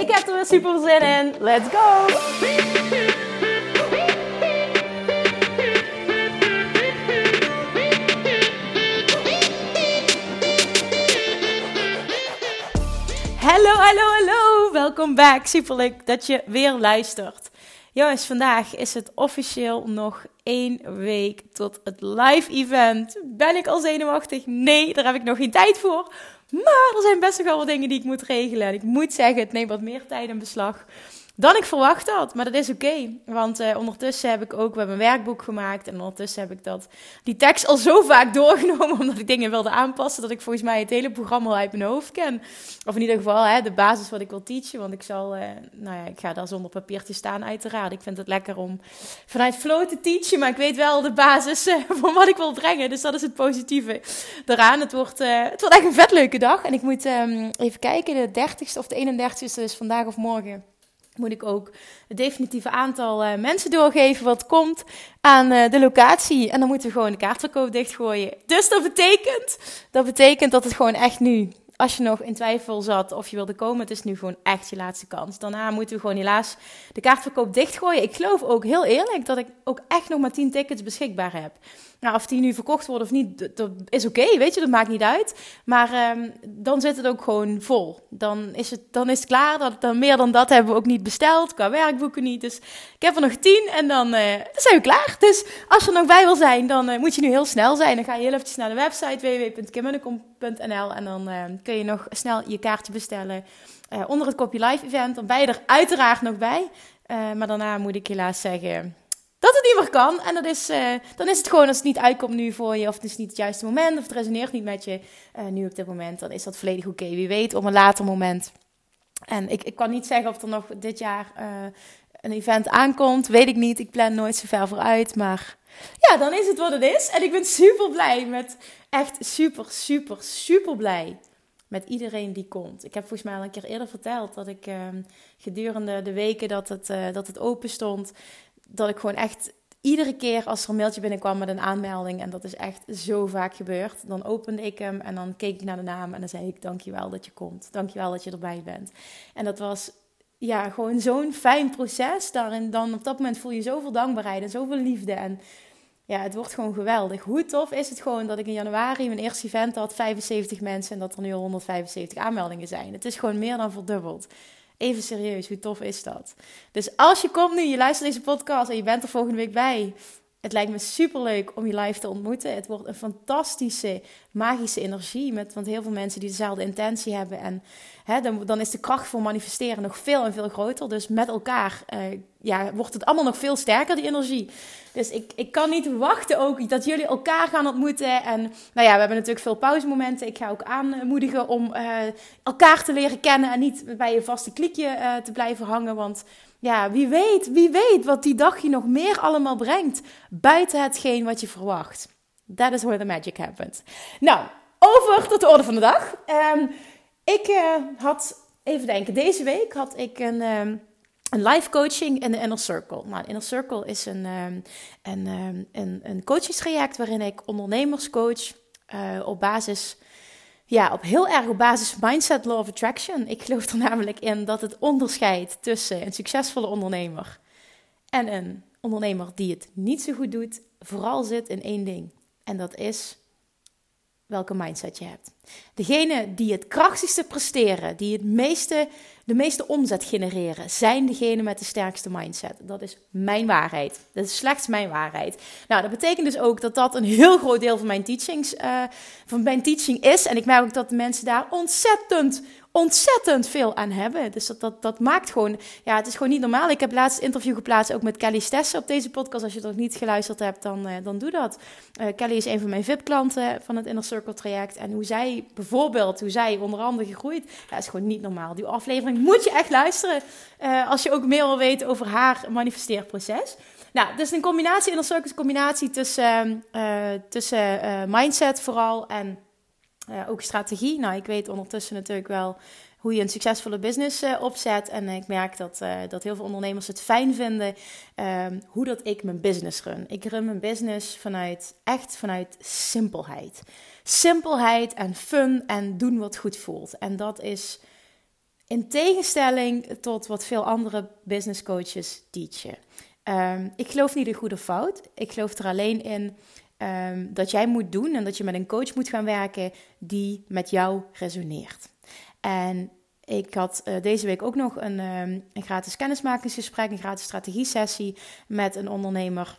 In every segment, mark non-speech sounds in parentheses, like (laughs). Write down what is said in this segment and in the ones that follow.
Ik heb er weer super zin in. Let's go! Hallo, hallo, hallo. Welkom back. Super leuk dat je weer luistert. Jongens, vandaag is het officieel nog één week tot het live event. Ben ik al zenuwachtig? Nee, daar heb ik nog geen tijd voor. Maar er zijn best wel wat dingen die ik moet regelen. En ik moet zeggen, het neemt wat meer tijd in beslag dan ik verwacht had. Maar dat is oké. want uh, ondertussen heb ik ook we hebben een werkboek gemaakt. En ondertussen heb ik dat, die tekst al zo vaak (laughs) doorgenomen. Omdat ik dingen wilde aanpassen. Dat ik volgens mij het hele programma al uit mijn hoofd ken. Of in ieder geval hè, de basis wat ik wil teachen. Want ik zal, uh, nou ja, ik ga daar zonder papiertje staan uiteraard. Ik vind het lekker om vanuit flow te teachen. Maar ik weet wel de basis uh, (laughs) van wat ik wil brengen. Dus dat is het positieve eraan. Het wordt, het wordt echt een vet leuke dag. En ik moet um, even kijken. De 30ste of de 31ste is vandaag of morgen moet ik ook het definitieve aantal uh, mensen doorgeven wat komt aan uh, de locatie. En dan moeten we gewoon de kaartverkoop dichtgooien. Dus dat betekent, dat betekent dat het gewoon echt nu als je nog in twijfel zat of je wilde komen, het is nu gewoon echt je laatste kans. Daarna moeten we gewoon helaas de kaartverkoop dichtgooien. Ik geloof ook heel eerlijk dat ik ook echt nog maar 10 tickets beschikbaar heb. Nou, of die nu verkocht worden of niet, dat is oké, weet je, dat maakt niet uit. Maar um, dan zit het ook gewoon vol. Dan is het, dan is klaar. Dat, dan meer dan dat hebben we ook niet besteld, qua werkboeken niet. Dus ik heb er nog 10 en dan, uh, dan zijn we klaar. Dus als je er nog bij wil zijn, dan uh, moet je nu heel snel zijn. Dan ga je heel eventjes naar de website www.kimmunnekom.nl en dan uh, kun je nog snel je kaartje bestellen onder het Copy Live event. Dan ben je er uiteraard nog bij. maar daarna moet ik helaas zeggen niet kan. En dat is, uh, dan is het gewoon als het niet uitkomt nu voor je, of het is niet het juiste moment, of het resoneert niet met je uh, nu op dit moment, dan is dat volledig oké. Wie weet, op een later moment. En ik, ik kan niet zeggen of er nog dit jaar uh, een event aankomt, weet ik niet. Ik plan nooit zo ver vooruit, maar ja, dan is het wat het is. En ik ben super blij met, echt super, super, super blij met iedereen die komt. Ik heb volgens mij al een keer eerder verteld dat ik ehm, gedurende de weken dat het, dat het open stond, dat ik gewoon echt iedere keer als er een mailtje binnenkwam met een aanmelding, en dat is echt zo vaak gebeurd, dan opende ik hem en dan keek ik naar de naam en dan zei ik: Dankjewel dat je komt. Dankjewel dat je erbij bent. En dat was ja, gewoon zo'n fijn proces. Daarin dan op dat moment voel je zoveel dankbaarheid en zoveel liefde. En ja, het wordt gewoon geweldig. Hoe tof is het gewoon dat ik in januari mijn eerste event had, 75 mensen, en dat er nu al 175 aanmeldingen zijn. Het is gewoon meer dan verdubbeld. Even serieus, hoe tof is dat? Dus als je komt nu, je luistert deze podcast en je bent er volgende week bij. Het lijkt me super leuk om je live te ontmoeten. Het wordt een fantastische, magische energie. Met, want heel veel mensen die dezelfde intentie hebben. En dan, is de kracht voor manifesteren nog veel en veel groter. Dus met elkaar uh, ja, wordt het allemaal nog veel sterker, die energie. Dus ik, ik kan niet wachten ook dat jullie elkaar gaan ontmoeten. En nou ja, we hebben natuurlijk veel pauzemomenten. Ik ga ook aanmoedigen om uh, elkaar te leren kennen. En niet bij je vaste klikje uh, te blijven hangen. Want ja, wie weet, wie weet wat die dag je nog meer allemaal brengt. Buiten hetgeen wat je verwacht. That is where the magic happens. Nou, over tot de orde van de dag. Um, ik uh, had, even denken, deze week had ik een... Um, een live coaching in de Inner Circle. Nou, Inner Circle is een, een, um, een, een coachingstraject waarin ik ondernemers coach uh, op basis ja, op heel erg op basis mindset law of attraction. Ik geloof er namelijk in dat het onderscheid tussen een succesvolle ondernemer en een ondernemer die het niet zo goed doet, vooral zit in één ding. En dat is welke mindset je hebt. Degene die het krachtigste presteren, die het meeste, de meeste omzet genereren, zijn degene met de sterkste mindset. Dat is mijn waarheid. Dat is slechts mijn waarheid. Nou, dat betekent dus ook dat dat een heel groot deel van mijn teachings, uh, van mijn teaching is. En ik merk ook dat de mensen daar ontzettend ontzettend veel aan hebben. Dus dat, dat, dat maakt gewoon, ja, het is gewoon niet normaal. Ik heb laatst interview geplaatst ook met Kelly Stessen op deze podcast. Als je het nog niet geluisterd hebt, dan, uh, dan doe dat. Uh, Kelly is een van mijn VIP-klanten van het Inner Circle traject. En hoe zij bijvoorbeeld, hoe zij onder andere gegroeid, is gewoon niet normaal. Die aflevering moet je echt luisteren uh, als je ook meer wil weten over haar manifesteerproces. Nou, dus een combinatie, Inner Circle is een combinatie tussen, tussen mindset vooral en uh, ook strategie. Nou, ik weet ondertussen natuurlijk wel hoe je een succesvolle business uh, opzet. En ik merk dat, uh, dat heel veel ondernemers het fijn vinden ehm, hoe dat ik mijn business run. Ik run mijn business vanuit echt vanuit simpelheid. Simpelheid en fun en doen wat goed voelt. En dat is in tegenstelling tot wat veel andere business coaches teachen. Um, ik geloof niet in goede fout. Ik geloof er alleen in um, dat jij moet doen en dat je met een coach moet gaan werken die met jou resoneert. En ik had uh, deze week ook nog een, um, een gratis kennismakingsgesprek, een gratis strategie-sessie met een ondernemer.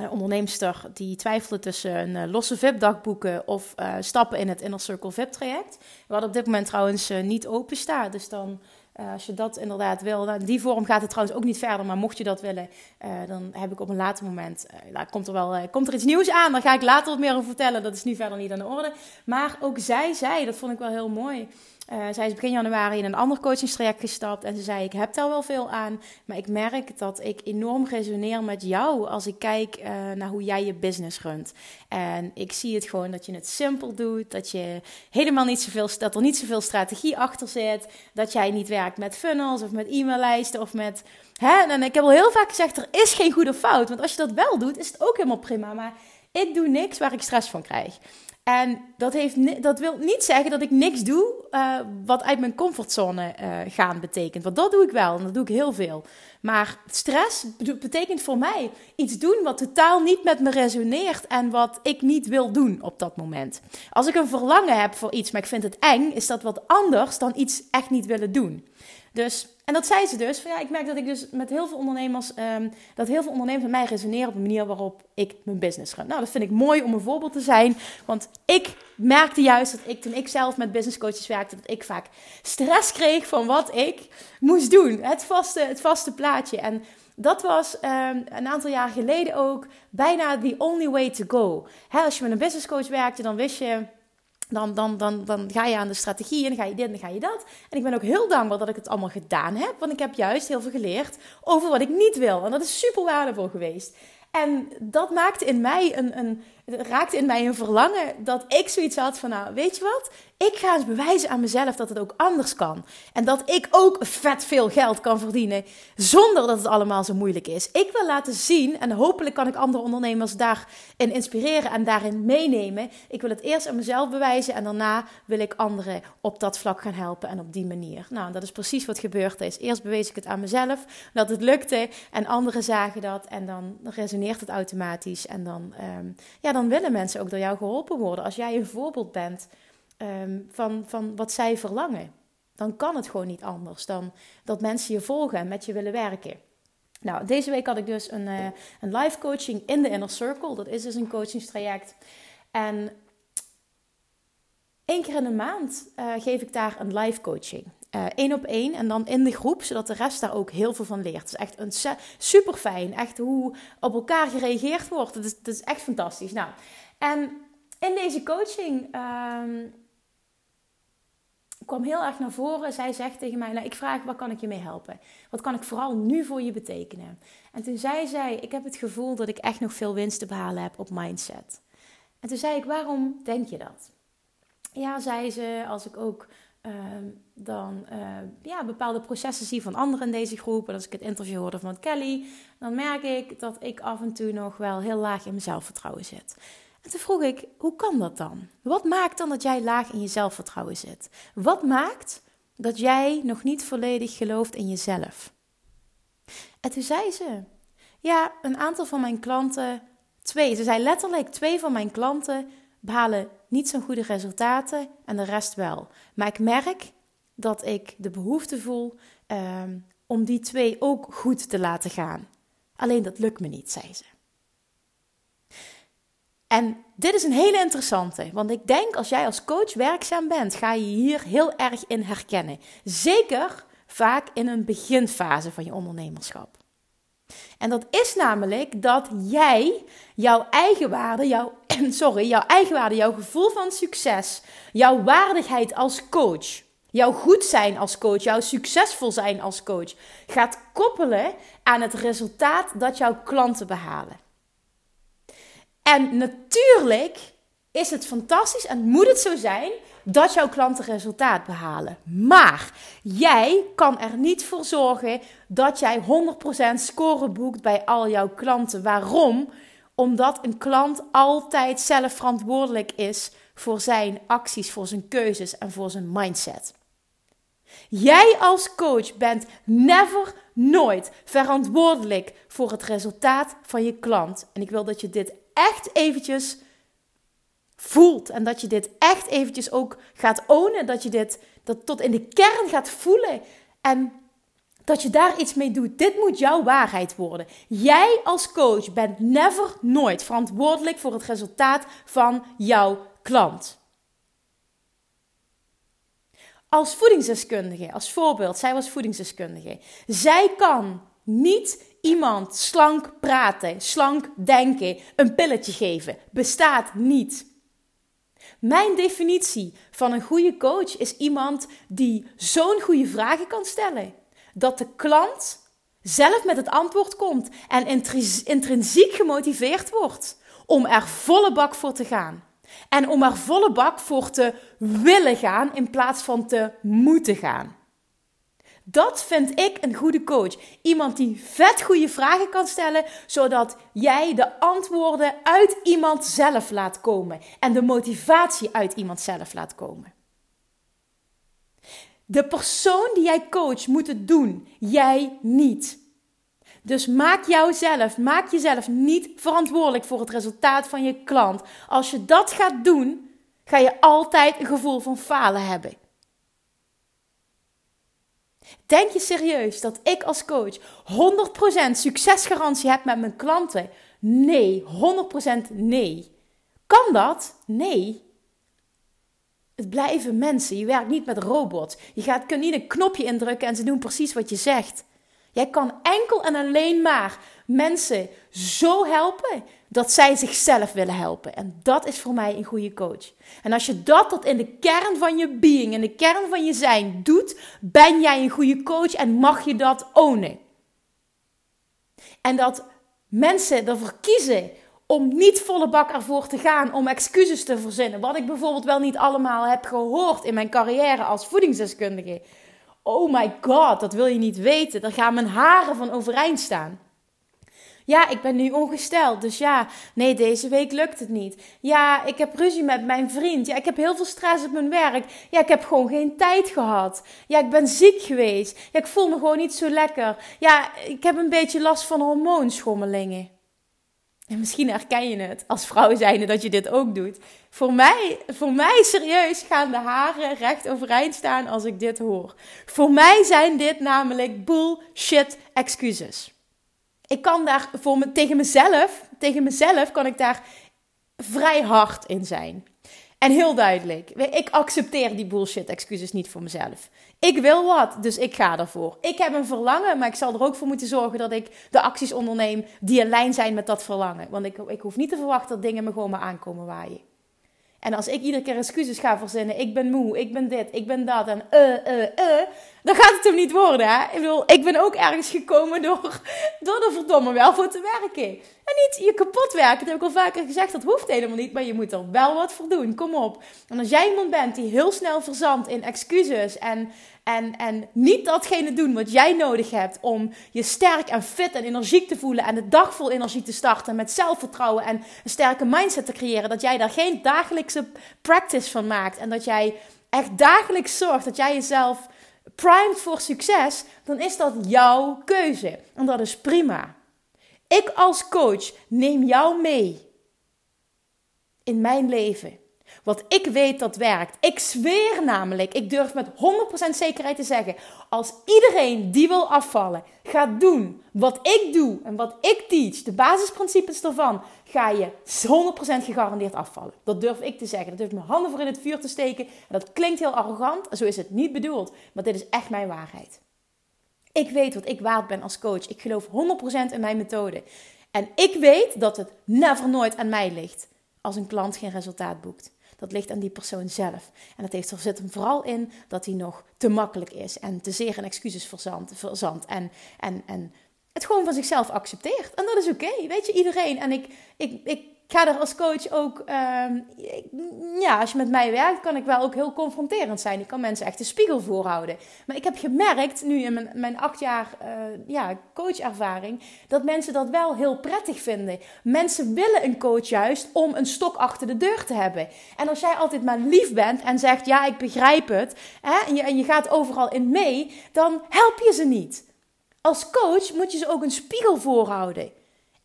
Uh, onderneemster die twijfelde tussen een uh, losse VIP-dagboeken of stappen in het Inner Circle VIP-traject. Wat op dit moment trouwens niet open staat. Dus dan uh, als je dat inderdaad wil, nou, die vorm gaat het trouwens ook niet verder. Maar mocht je dat willen, uh, dan heb ik op een later moment, uh, nou, komt er wel komt er iets nieuws aan. Daar ga ik later wat meer over vertellen. Dat is nu verder niet aan de orde. Maar ook zij zei, dat vond ik wel heel mooi. Uh, zij is begin januari in een ander coachingstraject gestapt en ze zei: Ik heb daar wel veel aan, maar ik merk dat ik enorm resoneer met jou als ik kijk uh, naar hoe jij je business runt. En ik zie het gewoon dat je het simpel doet, dat, je helemaal niet zoveel, dat er niet zoveel strategie achter zit, dat jij niet werkt met funnels of met e-maillijsten of met. Hè? En ik heb al heel vaak gezegd: er is geen goede fout, want als je dat wel doet, is het ook helemaal prima. Maar ik doe niks waar ik stress van krijg. En dat, heeft, dat wil niet zeggen dat ik niks doe uh, wat uit mijn comfortzone uh, gaan betekent. Want dat doe ik wel en dat doe ik heel veel. Maar stress betekent voor mij iets doen wat totaal niet met me resoneert en wat ik niet wil doen op dat moment. Als ik een verlangen heb voor iets, maar ik vind het eng, is dat wat anders dan iets echt niet willen doen. Dus, en dat zei ze dus. Van, ja, ik merk dat ik dus met heel veel ondernemers, um, dat heel veel ondernemers met mij resoneren op de manier waarop ik mijn business run. Nou, dat vind ik mooi om een voorbeeld te zijn. Want ik merkte juist dat ik, toen ik zelf met business coaches werkte, dat ik vaak stress kreeg van wat ik moest doen. Het vaste, het vaste plaatje. En dat was um, een aantal jaar geleden ook bijna the only way to go. Als je met een business coach werkte, dan wist je dan, dan, dan, dan ga je aan de strategie en dan ga je dit en dan ga je dat. En ik ben ook heel dankbaar dat ik het allemaal gedaan heb. Want ik heb juist heel veel geleerd over wat ik niet wil. En dat is super waardevol geweest. En dat maakte in mij een, een, raakte in mij een verlangen dat ik zoiets had van, nou, weet je wat? Ik ga eens bewijzen aan mezelf dat het ook anders kan. En dat ik ook vet veel geld kan verdienen zonder dat het allemaal zo moeilijk is. Ik wil laten zien, en hopelijk kan ik andere ondernemers daarin inspireren en daarin meenemen. Ik wil het eerst aan mezelf bewijzen en daarna wil ik anderen op dat vlak gaan helpen en op die manier. Nou, dat is precies wat gebeurd is. Eerst bewees ik het aan mezelf, dat het lukte en anderen zagen dat en dan resoneert het automatisch. En dan, um, ja, dan willen mensen ook door jou geholpen worden. Als jij een voorbeeld bent um, van, van wat zij verlangen. Dan kan het gewoon niet anders dan dat mensen je volgen en met je willen werken. Nou, deze week had ik dus een, uh, een live coaching in de Inner Circle. Dat is dus een coachingstraject. En één keer in de maand uh, geef ik daar een live coaching. Uh, op één en dan in de groep, zodat de rest daar ook heel veel van leert. Het is echt een super fijn. Echt hoe op elkaar gereageerd wordt. Het is, het is echt fantastisch. Nou, en in deze coaching um, kwam heel erg naar voren. Zij zegt tegen mij: nou, Ik vraag, wat kan ik je mee helpen? Wat kan ik vooral nu voor je betekenen? En toen zei zij: Ik heb het gevoel dat ik echt nog veel winst te behalen heb op mindset. En toen zei ik: Waarom denk je dat? Ja, zei ze, als ik ook uh, dan uh, ja, bepaalde processen zie van anderen in deze groep. En als ik het interview hoorde van Kelly, dan merk ik dat ik af en toe nog wel heel laag in mijn zelfvertrouwen zit. En toen vroeg ik, hoe kan dat dan? Wat maakt dan dat jij laag in je zelfvertrouwen zit? Wat maakt dat jij nog niet volledig gelooft in jezelf? En toen zei ze, ja, een aantal van mijn klanten, twee, ze zei letterlijk, twee van mijn klanten behalen niet zo'n goede resultaten en de rest wel. Maar ik merk dat ik de behoefte voel um, om die twee ook goed te laten gaan. Alleen dat lukt me niet, zei ze. En dit is een hele interessante, want ik denk als jij als coach werkzaam bent, ga je hier heel erg in herkennen. Zeker vaak in een beginfase van je ondernemerschap. En dat is namelijk dat jij jouw eigen waarde, jouw, (clears throat) sorry, jouw eigen waarde, jouw gevoel van succes, jouw waardigheid als coach, jouw goed zijn als coach, jouw succesvol zijn als coach, gaat koppelen aan het resultaat dat jouw klanten behalen. En natuurlijk is het fantastisch en moet het zo zijn dat jouw klanten resultaat behalen. Maar jij kan er niet voor zorgen dat jij 100% score boekt bij al jouw klanten. Waarom? Omdat een klant altijd zelf verantwoordelijk is voor zijn acties, voor zijn keuzes en voor zijn mindset. Jij als coach bent never, nooit verantwoordelijk voor het resultaat van je klant. En ik wil dat je dit echt eventjes voelt. En dat je dit echt eventjes ook gaat ownen. Dat je dit dat tot in de kern gaat voelen. En dat je daar iets mee doet. Dit moet jouw waarheid worden. Jij als coach bent never, nooit verantwoordelijk voor het resultaat van jouw klant. Als voedingsdeskundige, als voorbeeld, zij was voedingsdeskundige. Zij kan niet iemand slank praten, slank denken, een pilletje geven. Bestaat niet. Mijn definitie van een goede coach is iemand die zo'n goede vragen kan stellen. Dat de klant zelf met het antwoord komt en intrinsiek gemotiveerd wordt om er volle bak voor te gaan. En om er volle bak voor te willen gaan in plaats van te moeten gaan. Dat vind ik een goede coach. Iemand die vet goede vragen kan stellen, zodat jij de antwoorden uit iemand zelf laat komen en de motivatie uit iemand zelf laat komen. De persoon die jij coach moet het doen, jij niet. Dus maak jouzelf, maak jezelf niet verantwoordelijk voor het resultaat van je klant. Als je dat gaat doen, ga je altijd een gevoel van falen hebben. Denk je serieus dat ik als coach 100% succesgarantie heb met mijn klanten? Nee, 100% nee. Kan dat? Nee. Het blijven mensen. Je werkt niet met robots. Je gaat, kunt niet een knopje indrukken en ze doen precies wat je zegt. Jij kan enkel en alleen maar mensen zo helpen dat zij zichzelf willen helpen. En dat is voor mij een goede coach. En als je dat tot in de kern van je being, in de kern van je zijn doet, ben jij een goede coach en mag je dat ownen. En dat mensen ervoor kiezen om niet volle bak ervoor te gaan, om excuses te verzinnen. Wat ik bijvoorbeeld wel niet allemaal heb gehoord in mijn carrière als voedingsdeskundige. Oh my god, dat wil je niet weten. Daar gaan mijn haren van overeind staan. Ja, ik ben nu ongesteld. Dus ja, nee, deze week lukt het niet. Ja, ik heb ruzie met mijn vriend. Ja, ik heb heel veel stress op mijn werk. Ja, ik heb gewoon geen tijd gehad. Ja, ik ben ziek geweest. Ja, ik voel me gewoon niet zo lekker. Ja, ik heb een beetje last van hormoonschommelingen. En misschien herken je het als vrouw zijnde dat je dit ook doet. Voor mij, voor mij serieus gaan de haren recht overeind staan als ik dit hoor. Voor mij zijn dit namelijk bullshit excuses. Ik kan daar voor me, tegen mezelf, tegen mezelf kan ik daar vrij hard in zijn. En heel duidelijk, ik accepteer die bullshit excuses niet voor mezelf. Ik wil wat, dus ik ga ervoor. Ik heb een verlangen, maar ik zal er ook voor moeten zorgen dat ik de acties onderneem die in lijn zijn met dat verlangen. Want ik, ik hoef niet te verwachten dat dingen me gewoon maar aankomen waaien. En als ik iedere keer excuses ga verzinnen, ik ben moe, ik ben dit, ik ben dat en eh, eh, eh, dan gaat het hem niet worden. Hè? Ik bedoel, ik ben ook ergens gekomen door, door er verdomme wel voor te werken. En niet je kapot werken, dat heb ik al vaker gezegd, dat hoeft helemaal niet, maar je moet er wel wat voor doen. Kom op. En als jij iemand bent die heel snel verzandt in excuses en, en, en niet datgene doen wat jij nodig hebt om je sterk en fit en energiek te voelen en de dag vol energie te starten met zelfvertrouwen en een sterke mindset te creëren, dat jij daar geen dagelijkse practice van maakt en dat jij echt dagelijks zorgt dat jij jezelf primed voor succes, dan is dat jouw keuze. En dat is prima. Ik als coach neem jou mee in mijn leven. Wat ik weet dat werkt. Ik zweer namelijk, ik durf met 100% zekerheid te zeggen: als iedereen die wil afvallen gaat doen wat ik doe en wat ik teach, de basisprincipes ervan, ga je 100% gegarandeerd afvallen. Dat durf ik te zeggen. Dat durf ik mijn handen voor in het vuur te steken. En dat klinkt heel arrogant, zo is het niet bedoeld, maar dit is echt mijn waarheid. Ik weet wat ik waard ben als coach. Ik geloof 100% in mijn methode. En ik weet dat het never nooit aan mij ligt als een klant geen resultaat boekt. Dat ligt aan die persoon zelf. En dat heeft, er zit hem vooral in dat hij nog te makkelijk is en te zeer in excuses verzand, verzand en, en, en het gewoon van zichzelf accepteert. En dat is oké, weet je, iedereen. En ik, ik, ik ga er als coach ook, uh, ja, als je met mij werkt, kan ik wel ook heel confronterend zijn. Ik kan mensen echt de spiegel voorhouden. Maar ik heb gemerkt, nu in mijn, mijn acht jaar uh, ja, coachervaring, dat mensen dat wel heel prettig vinden. Mensen willen een coach juist om een stok achter de deur te hebben. En als jij altijd maar lief bent en zegt, ja, ik begrijp het, hè, en, je, en je gaat overal in mee, dan help je ze niet. Als coach moet je ze ook een spiegel voorhouden.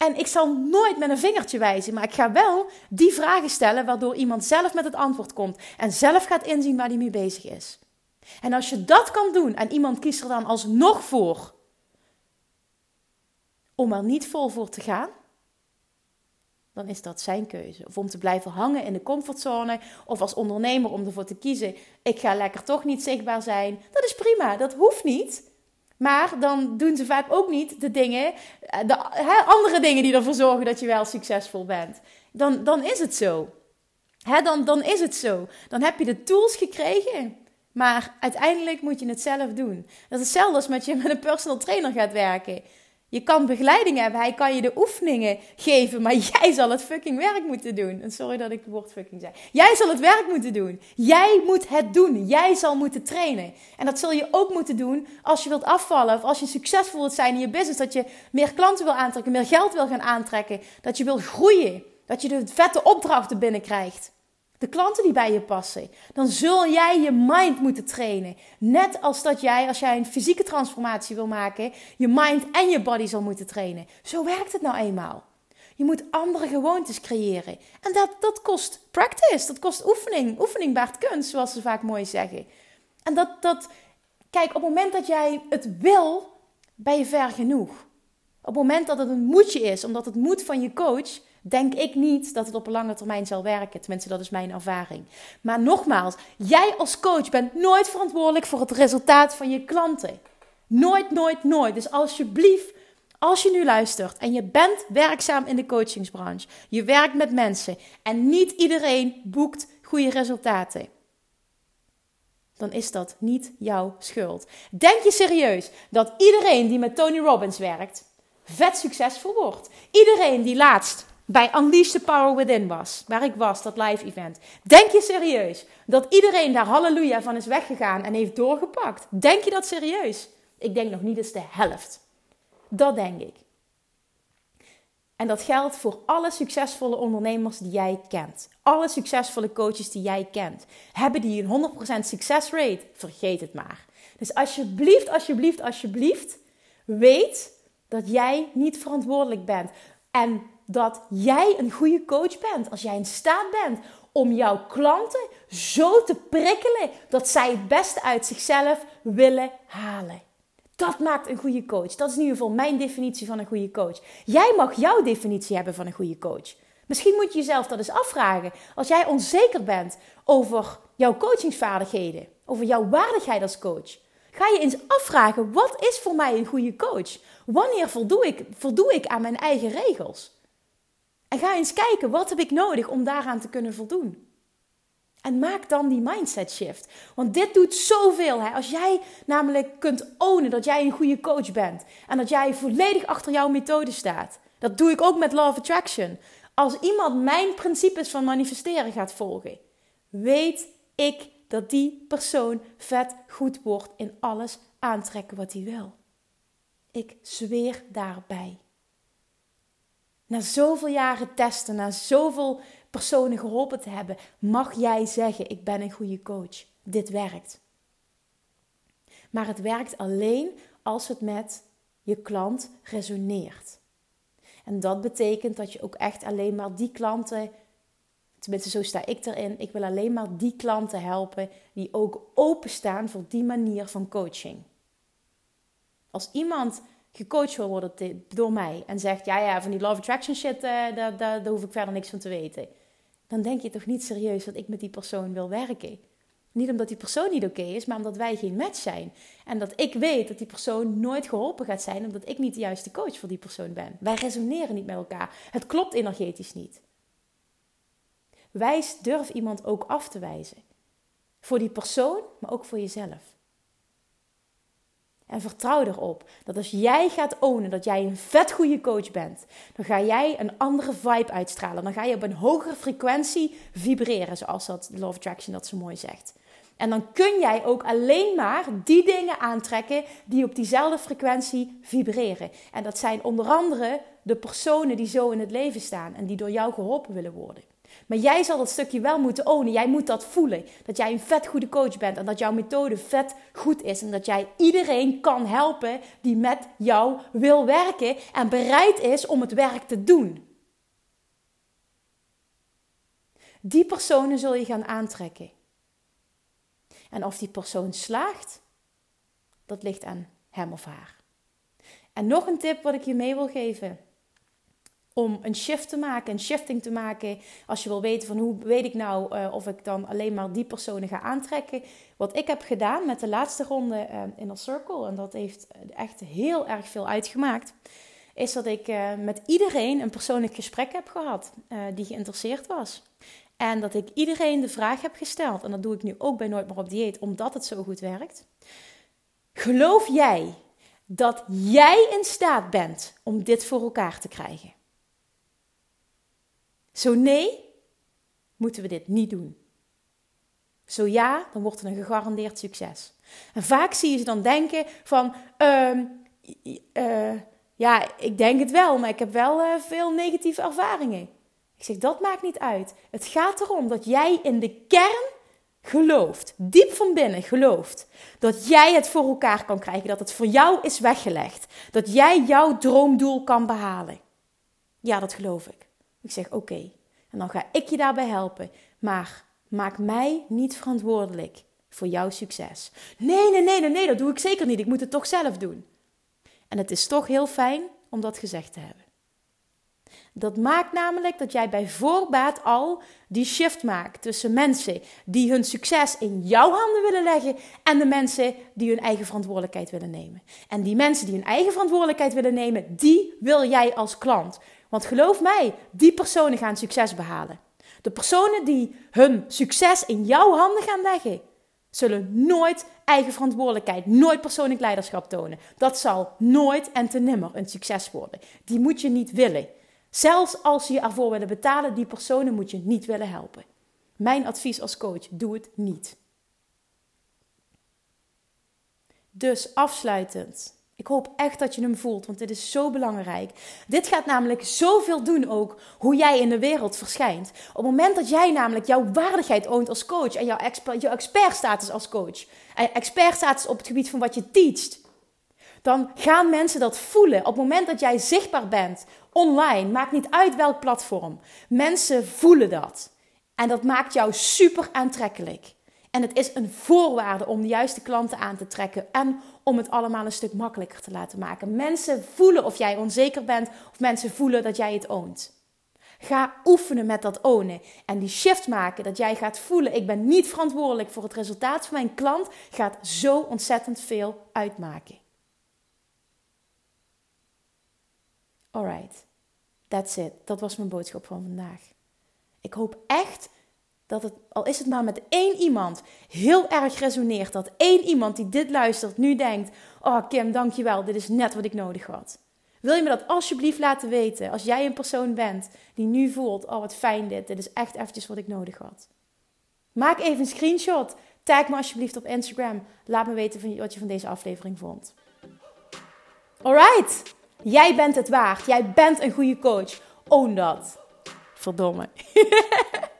En ik zal nooit met een vingertje wijzen, maar ik ga wel die vragen stellen waardoor iemand zelf met het antwoord komt en zelf gaat inzien waar hij mee bezig is. En als je dat kan doen en iemand kiest er dan alsnog voor om er niet vol voor te gaan, dan is dat zijn keuze. Of om te blijven hangen in de comfortzone, of als ondernemer om ervoor te kiezen: ik ga lekker toch niet zichtbaar zijn. Dat is prima, dat hoeft niet. Maar dan doen ze vaak ook niet de dingen, eh, de andere dingen die ervoor zorgen dat je wel succesvol bent. Dan, dan is het zo. Hè, dan, dan is het zo. Dan heb je de tools gekregen. Maar uiteindelijk moet je het zelf doen. Dat is hetzelfde als met je (laughs) met een personal trainer gaat werken. Je kan begeleiding hebben, hij kan je de oefeningen geven, maar (laughs) jij zal het fucking werk moeten doen. En sorry dat ik het woord fucking zei. Jij zal het werk moeten doen. Jij moet het doen. Jij zal moeten trainen. En dat zul je ook moeten doen als je wilt afvallen of als je succesvol wilt zijn in je business. Dat je meer klanten wil aantrekken, meer geld wil gaan aantrekken. Dat je wil groeien. Dat je de vette opdrachten binnenkrijgt de klanten die bij je passen. Dan zul jij je mind moeten trainen. Net als dat jij, als jij een fysieke transformatie wil maken, je mind en je body zal moeten trainen. Zo werkt het nou eenmaal. Je moet andere gewoontes creëren. En dat, dat kost practice, dat kost oefening. Oefening baart kunst, zoals ze vaak mooi zeggen. En dat, dat, kijk, op het moment dat jij het wil, ben je ver genoeg. Op het moment dat het een moedje is, omdat het moet van je coach, denk ik niet dat het op een lange termijn zal werken. Tenminste, dat is mijn ervaring. Maar nogmaals, jij als coach bent nooit verantwoordelijk voor het resultaat van je klanten. Nooit, nooit, nooit. Dus alsjeblieft, als je nu luistert en je bent werkzaam in de coachingsbranche, je werkt met mensen en niet iedereen boekt goede resultaten. Dan is dat niet jouw schuld. Denk je serieus dat iedereen die met Tony Robbins werkt, vet succesvol wordt? Iedereen die laatst bij Unleash the Power Within was, waar ik was, dat live event. Denk je serieus dat iedereen daar halleluja van is weggegaan en heeft doorgepakt? Denk je dat serieus? Ik denk nog niet eens de helft. Dat denk ik. En dat geldt voor alle succesvolle ondernemers die jij kent. Alle succesvolle coaches die jij kent. Hebben die een 100% succesrate? Vergeet het maar. Dus alsjeblieft, alsjeblieft, alsjeblieft, weet dat jij niet verantwoordelijk bent. En dat jij een goede coach bent. Als jij in staat bent om jouw klanten zo te prikkelen dat zij het beste uit zichzelf willen halen. Dat maakt een goede coach. Dat is in ieder geval mijn definitie van een goede coach. Jij mag jouw definitie hebben van een goede coach. Misschien moet je jezelf dat eens afvragen. Als jij onzeker bent over jouw coachingsvaardigheden, over jouw waardigheid als coach, ga je eens afvragen: wat is voor mij een goede coach? Wanneer voldoe ik, voldoe ik aan mijn eigen regels? En ga eens kijken, wat heb ik nodig om daaraan te kunnen voldoen? En maak dan die mindset shift. Want dit doet zoveel. Hè? Als jij namelijk kunt ownen dat jij een goede coach bent. En dat jij volledig achter jouw methode staat. Dat doe ik ook met Law of Attraction. Als iemand mijn principes van manifesteren gaat volgen. Weet ik dat die persoon vet goed wordt in alles aantrekken wat hij wil. Ik zweer daarbij. Na zoveel jaren testen, na zoveel personen geholpen te hebben, mag jij zeggen: Ik ben een goede coach. Dit werkt. Maar het werkt alleen als het met je klant resoneert. En dat betekent dat je ook echt alleen maar die klanten Tenminste, zo sta ik erin. Ik wil alleen maar die klanten helpen die ook openstaan voor die manier van coaching. Als iemand gecoacht wil worden door mij en zegt: Ja, ja, van die love attraction shit, uh, daar, daar, daar hoef ik verder niks van te weten. Dan denk je toch niet serieus dat ik met die persoon wil werken. Niet omdat die persoon niet oké is, maar omdat wij geen match zijn. En dat ik weet dat die persoon nooit geholpen gaat zijn, omdat ik niet de juiste coach voor die persoon ben. Wij resoneren niet met elkaar. Het klopt energetisch niet. Wijs, durf iemand ook af te wijzen. Voor die persoon, maar ook voor jezelf. En vertrouw erop dat als jij gaat ownen dat jij een vet goede coach bent, dan ga jij een andere vibe uitstralen. Dan ga je op een hogere frequentie vibreren, zoals dat Law of Attraction dat zo mooi zegt. En dan kun jij ook alleen maar die dingen aantrekken die op diezelfde frequentie vibreren. En dat zijn onder andere de personen die zo in het leven staan en die door jou geholpen willen worden. Maar jij zal dat stukje wel moeten ownen. Jij moet dat voelen. Dat jij een vet goede coach bent en dat jouw methode vet goed is. En dat jij iedereen kan helpen die met jou wil werken en bereid is om het werk te doen. Die personen zul je gaan aantrekken. En of die persoon slaagt, dat ligt aan hem of haar. En nog een tip wat ik je mee wil geven. Om een shift te maken, een shifting te maken. Als je wil weten van hoe weet ik nou uh, of ik dan alleen maar die personen ga aantrekken. Wat ik heb gedaan met de laatste ronde uh, in een circle. En dat heeft echt heel erg veel uitgemaakt. Is dat ik uh, met iedereen een persoonlijk gesprek heb gehad die geïnteresseerd was. En dat ik iedereen de vraag heb gesteld, en dat doe ik nu ook bij Nooit meer op dieet, omdat het zo goed werkt. Geloof jij dat jij in staat bent om dit voor elkaar te krijgen? Zo nee, moeten we dit niet doen. Zo ja, dan wordt het een gegarandeerd succes. En vaak zie je ze dan denken van, uh, uh, ja, ik denk het wel, maar ik heb wel uh, veel negatieve ervaringen. Ik zeg, dat maakt niet uit. Het gaat erom dat jij in de kern gelooft, diep van binnen gelooft, dat jij het voor elkaar kan krijgen, dat het voor jou is weggelegd, dat jij jouw droomdoel kan behalen. Ja, dat geloof ik. Ik zeg, oké, en dan ga ik je daarbij helpen, maar maak mij niet verantwoordelijk voor jouw succes. Nee, nee, nee, nee, nee, dat doe ik zeker niet. Ik moet het toch zelf doen. En het is toch heel fijn om dat gezegd te hebben. Dat maakt namelijk dat jij bij voorbaat al die shift maakt tussen mensen die hun succes in jouw handen willen leggen en de mensen die hun eigen verantwoordelijkheid willen nemen. En die mensen die hun eigen verantwoordelijkheid willen nemen, die wil jij als klant. Want geloof mij, die personen gaan succes behalen. De personen die hun succes in jouw handen gaan leggen, zullen nooit eigen verantwoordelijkheid, nooit persoonlijk leiderschap tonen. Dat zal nooit en te nimmer een succes worden. Die moet je niet willen. Zelfs als je ervoor willen betalen, die personen moet je niet willen helpen. Mijn advies als coach, doe het niet. Dus afsluitend. Ik hoop echt dat je hem voelt, want dit is zo belangrijk. Dit gaat namelijk zoveel doen ook hoe jij in de wereld verschijnt. Op het moment dat jij namelijk jouw waardigheid oont als coach en jouw, expert, jouw expertstatus als coach, en expertstatus op het gebied van wat je teacht, dan gaan mensen dat voelen. Op het moment dat jij zichtbaar bent online, maakt niet uit welk platform. Mensen voelen dat. En dat maakt jou super aantrekkelijk. En het is een voorwaarde om de juiste klanten aan te trekken en om het allemaal een stuk makkelijker te laten maken. Mensen voelen of jij onzeker bent of mensen voelen dat jij het oont. Ga oefenen met dat ownen en die shift maken dat jij gaat voelen ik ben niet verantwoordelijk voor het resultaat van mijn klant gaat zo ontzettend veel uitmaken. Alright, that's it. Dat was mijn boodschap van vandaag. Ik hoop echt dat het, al is het maar met één iemand, heel erg resoneert. Dat één iemand die dit luistert nu denkt: Oh Kim, dankjewel, dit is net wat ik nodig had. Wil je me dat alsjeblieft laten weten als jij een persoon bent die nu voelt: Oh wat fijn dit, dit is echt eventjes wat ik nodig had. Maak even een screenshot. Tag me alsjeblieft op Instagram. Laat me weten wat je van deze aflevering vond. Alright. Jij bent het waard. Jij bent een goede coach. Own dat. Verdomme. (laughs)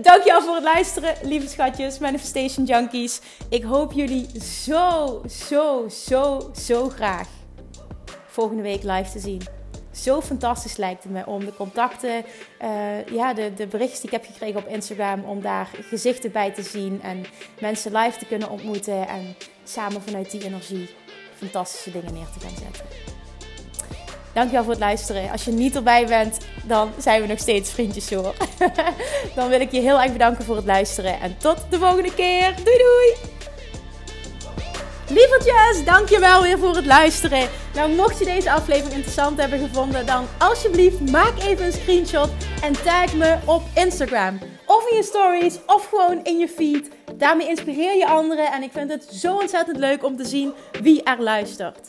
Dankjewel voor het luisteren, lieve schatjes, Manifestation Junkies. Ik hoop jullie zo, zo, zo, zo graag volgende week live te zien. zo fantastisch lijkt het me om de contacten, uh, ja, de, de berichtjes die ik heb gekregen op Instagram, om daar gezichten bij te zien en mensen live te kunnen ontmoeten en samen vanuit die energie fantastische dingen neer te gaan zetten. Dankjewel voor het luisteren. Als je niet erbij bent, dan zijn we nog steeds vriendjes hoor. (laughs) dan wil ik je heel erg bedanken voor het luisteren. En tot de volgende keer. Doei doei! Lievertjes, dankjewel weer voor het luisteren. Nou, mocht je deze aflevering interessant hebben gevonden, dan alsjeblieft maak even een screenshot en tag me op Instagram. Of in je stories, of gewoon in je feed. Daarmee inspireer je anderen en ik vind het zo ontzettend leuk om te zien wie er luistert.